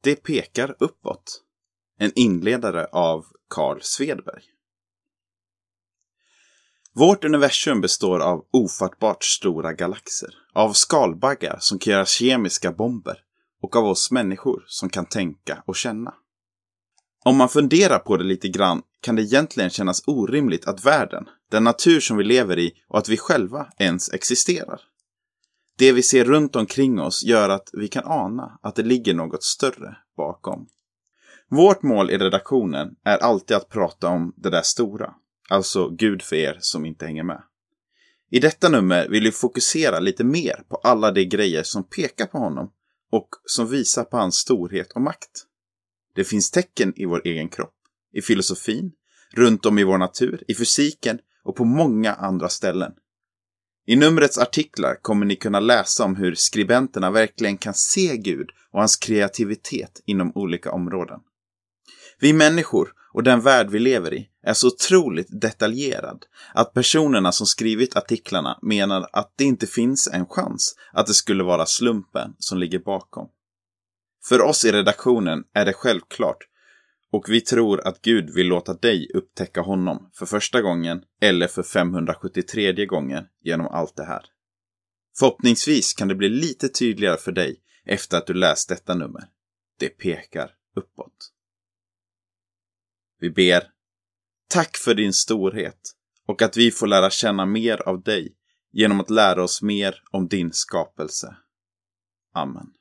Det pekar uppåt. En inledare av Carl Svedberg. Vårt universum består av ofattbart stora galaxer, av skalbaggar som kan göra kemiska bomber och av oss människor som kan tänka och känna. Om man funderar på det lite grann kan det egentligen kännas orimligt att världen, den natur som vi lever i och att vi själva ens existerar. Det vi ser runt omkring oss gör att vi kan ana att det ligger något större bakom. Vårt mål i redaktionen är alltid att prata om det där stora. Alltså Gud för er som inte hänger med. I detta nummer vill vi fokusera lite mer på alla de grejer som pekar på honom och som visar på hans storhet och makt. Det finns tecken i vår egen kropp, i filosofin, runt om i vår natur, i fysiken och på många andra ställen. I numrets artiklar kommer ni kunna läsa om hur skribenterna verkligen kan se Gud och hans kreativitet inom olika områden. Vi människor och den värld vi lever i är så otroligt detaljerad att personerna som skrivit artiklarna menar att det inte finns en chans att det skulle vara slumpen som ligger bakom. För oss i redaktionen är det självklart och vi tror att Gud vill låta dig upptäcka honom för första gången eller för 573 gången genom allt det här. Förhoppningsvis kan det bli lite tydligare för dig efter att du läst detta nummer. Det pekar uppåt. Vi ber. Tack för din storhet och att vi får lära känna mer av dig genom att lära oss mer om din skapelse. Amen.